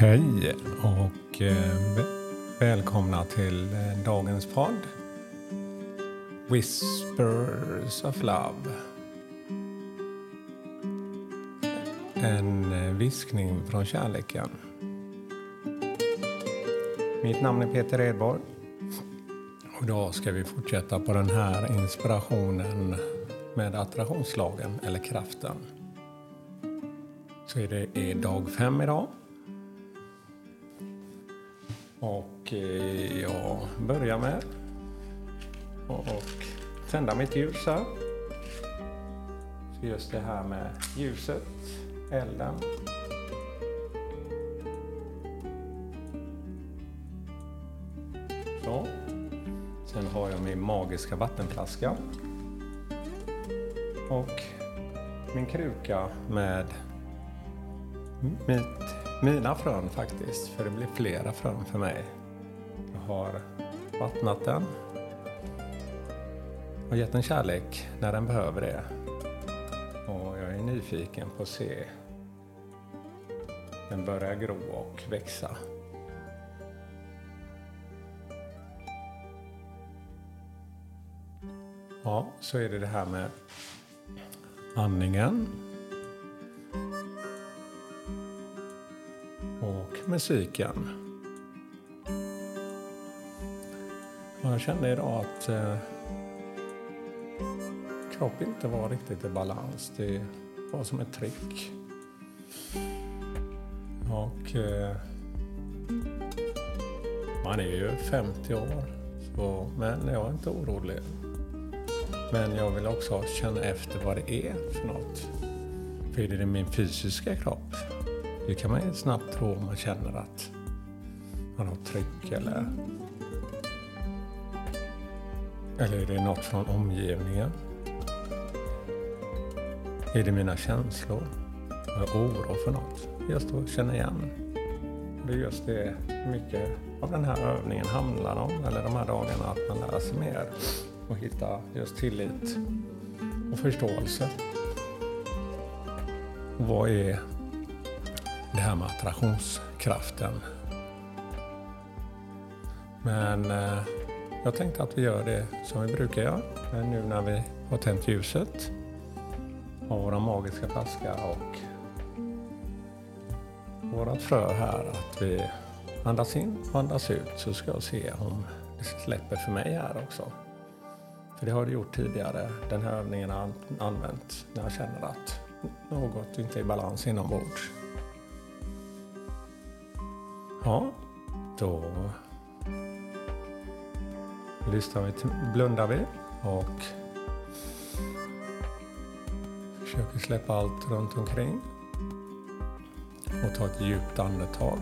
Hej och eh, välkomna till eh, dagens podd Whispers of Love. En eh, viskning från kärleken. Mitt namn är Peter Edborg. Och idag ska vi fortsätta på den här inspirationen med attraktionslagen eller kraften. Så är det är dag fem idag. Och eh, jag börjar med att tända mitt ljus här. Så just det här med ljuset, elden. Så. Sen har jag min magiska vattenflaska. Och min kruka med mitt, mina frön faktiskt, för det blir flera frön för mig. Jag har vattnat den och gett den kärlek när den behöver det. Och jag är nyfiken på att se den börja gro och växa. Ja, så är det det här med andningen. Och musiken. Jag kände idag att eh, kroppen inte var riktigt i balans. Det var som ett tryck. Och eh, man är ju 50 år, så, men jag är inte orolig. Men jag vill också känna efter vad det är för något. För är det min fysiska kropp? Det kan man ju snabbt tro om man känner att man har tryck eller eller är det något från omgivningen? Är det mina känslor? Har jag oro för något? Just att känna igen. Det är just det mycket av den här övningen handlar om, eller de här dagarna, att man lär sig mer och hitta just tillit och förståelse. Och vad är det här med attraktionskraften? Men eh, jag tänkte att vi gör det som vi brukar göra, men nu när vi har tänt ljuset har våra magiska flaska och vårat frö här, att vi andas in och andas ut så ska jag se om det släpper för mig här också. För det har det gjort tidigare. Den här övningen har jag använt när jag känner att något inte är i balans inombords. Ja, då lyssnar vi, blundar vi och försöker släppa allt runt omkring och ta ett djupt andetag.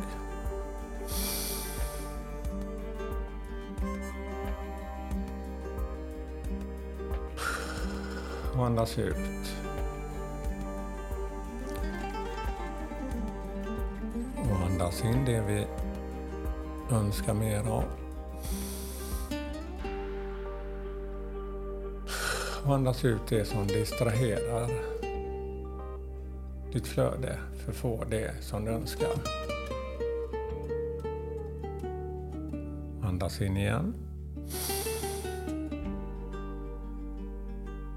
Och andas ut. Andas in det vi önskar mer av. Och andas ut det som distraherar ditt flöde för att få det som du önskar. Andas in igen.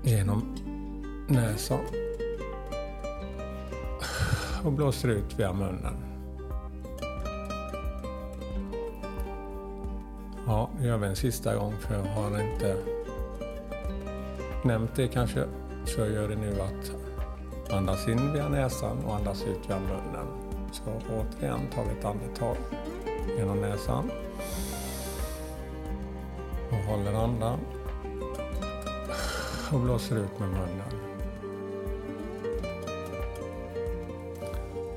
Genom näsan. Och blåser ut via munnen. Ja, nu gör vi en sista gång för jag har inte nämnt det kanske. Så jag gör det nu att andas in via näsan och andas ut via munnen. Så återigen tar vi ett andetag genom näsan. Och håller andan. Och blåser ut med munnen.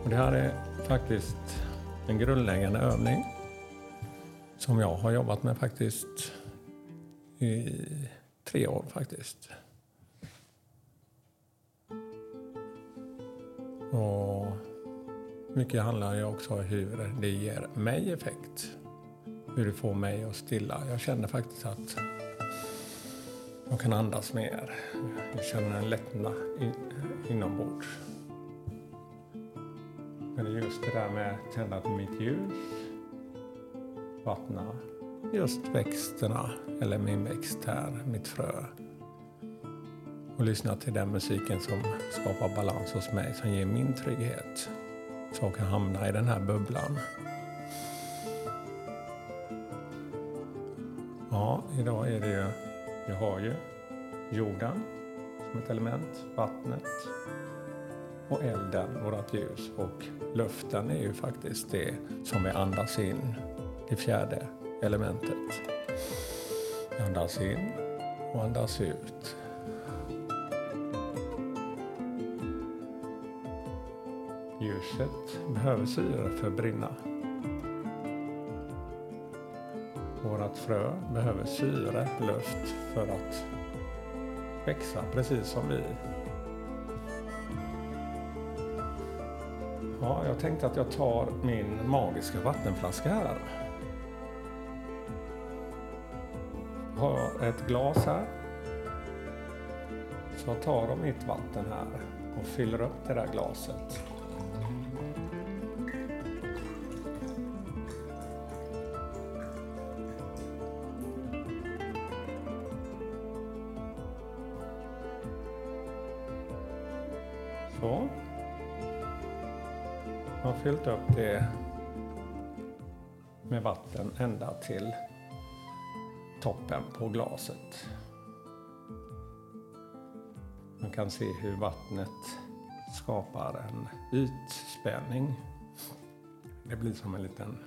Och det här är faktiskt en grundläggande övning som jag har jobbat med faktiskt i tre år faktiskt. Och mycket handlar ju också om hur det ger mig effekt. Hur det får mig att stilla. Jag känner faktiskt att jag kan andas mer. Jag känner en lättnad inombords. Men det är just det där med att tända på mitt ljus, vattna just växterna, eller min växt här, mitt frö. Och lyssna till den musiken som skapar balans hos mig, som ger min trygghet. Så jag kan hamna i den här bubblan. Ja, idag är det ju, vi har ju jorden som ett element, vattnet och elden, vårt ljus. Och luften är ju faktiskt det som vi andas in, det fjärde elementet. Andas in och andas ut. Ljuset behöver syre för att brinna. Vårat frö behöver syre, luft, för att växa precis som vi. Ja, jag tänkte att jag tar min magiska vattenflaska här. Har ett glas här. Så jag tar de mitt vatten här och fyller upp det där glaset. Så. Jag har fyllt upp det med vatten ända till toppen på glaset. Man kan se hur vattnet skapar en ytspänning. Det blir som en liten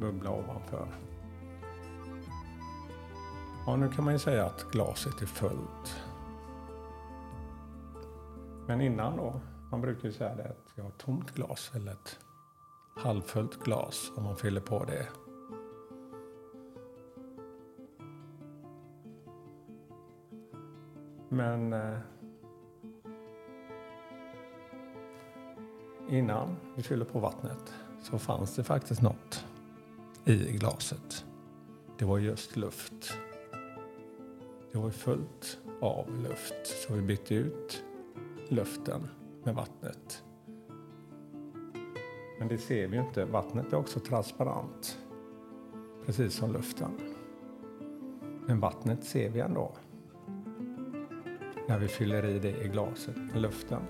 bubbla ovanför. Ja, nu kan man ju säga att glaset är fullt. Men innan då, man brukar ju säga det att jag har ett tomt glas eller ett halvfullt glas om man fyller på det. Men eh, innan vi fyller på vattnet så fanns det faktiskt något i glaset. Det var just luft. Det var fullt av luft, så vi bytte ut luften med vattnet. Men det ser vi ju inte. Vattnet är också transparent, precis som luften. Men vattnet ser vi ändå när vi fyller i det i glaset med luften.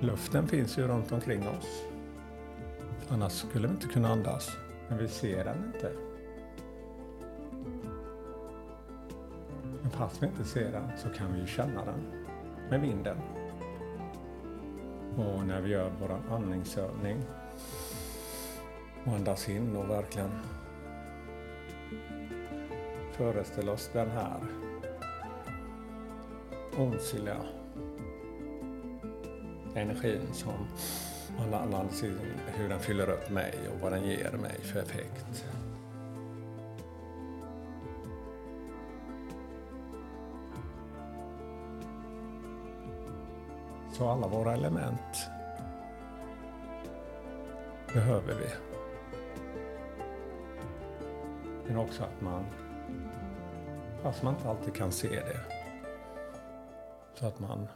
Luften finns ju runt omkring oss. Annars skulle vi inte kunna andas, men vi ser den inte. Men fast vi inte ser den så kan vi ju känna den med vinden. Och när vi gör vår andningsövning och andas in och verkligen föreställa oss den här ondsliga energin som man andas in, hur den fyller upp mig och vad den ger mig för effekt. Så alla våra element behöver vi. Men också att man, fast man inte alltid kan se det, så att man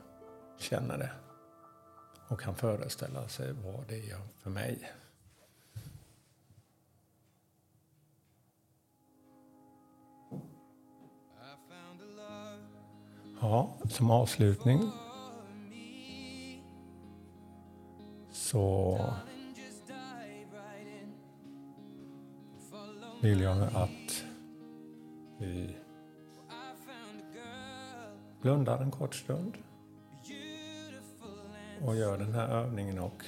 känner det. Och kan föreställa sig vad det är för mig. Ja, som avslutning. Så vill jag att vi blundar en kort stund och gör den här övningen och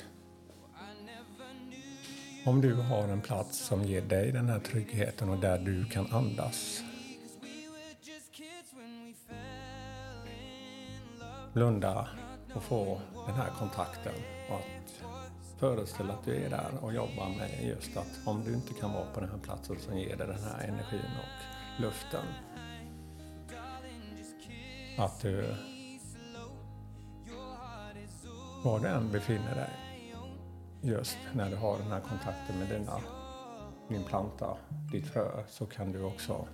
om du har en plats som ger dig den här tryggheten och där du kan andas. Blunda och få den här kontakten och att föreställa att du är där och jobbar med just att om du inte kan vara på den här platsen som ger dig den här energin och luften. Att du var du än befinner dig just när du har den här kontakten med dina, din planta, ditt frö, så kan du också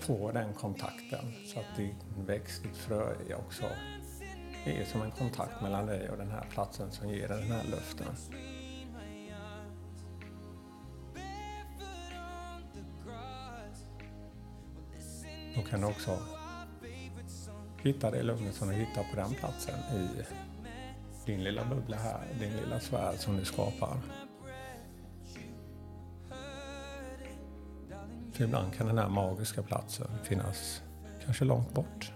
få den kontakten så att din växt, ditt frö är också är som en kontakt mellan dig och den här platsen som ger dig den här luften. Då kan du också hitta det lugnet som du hittar på den platsen i din lilla bubbla här, din lilla sfär som du skapar. För ibland kan den här magiska platsen finnas kanske långt bort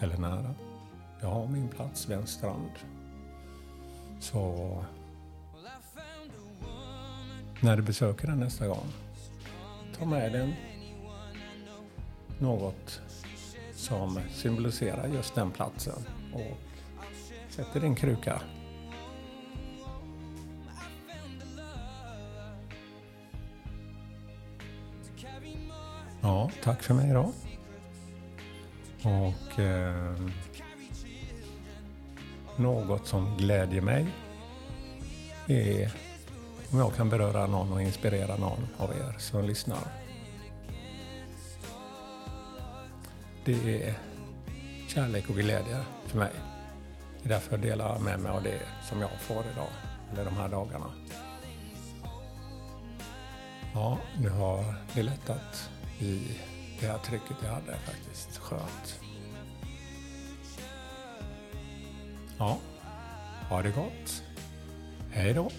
eller nära. Jag har min plats vid en strand. Så när du besöker den nästa gång, ta med den något som symboliserar just den platsen och sätter i din kruka. Ja, tack för mig då. Och eh, något som glädjer mig är om jag kan beröra någon och inspirera någon av er som lyssnar. Det är kärlek och glädje för mig. Det är därför jag delar med mig av det som jag får idag, eller de här dagarna. Ja, nu har det lättat i det här trycket jag hade faktiskt. Skönt. Ja, ha det gott. Hej då.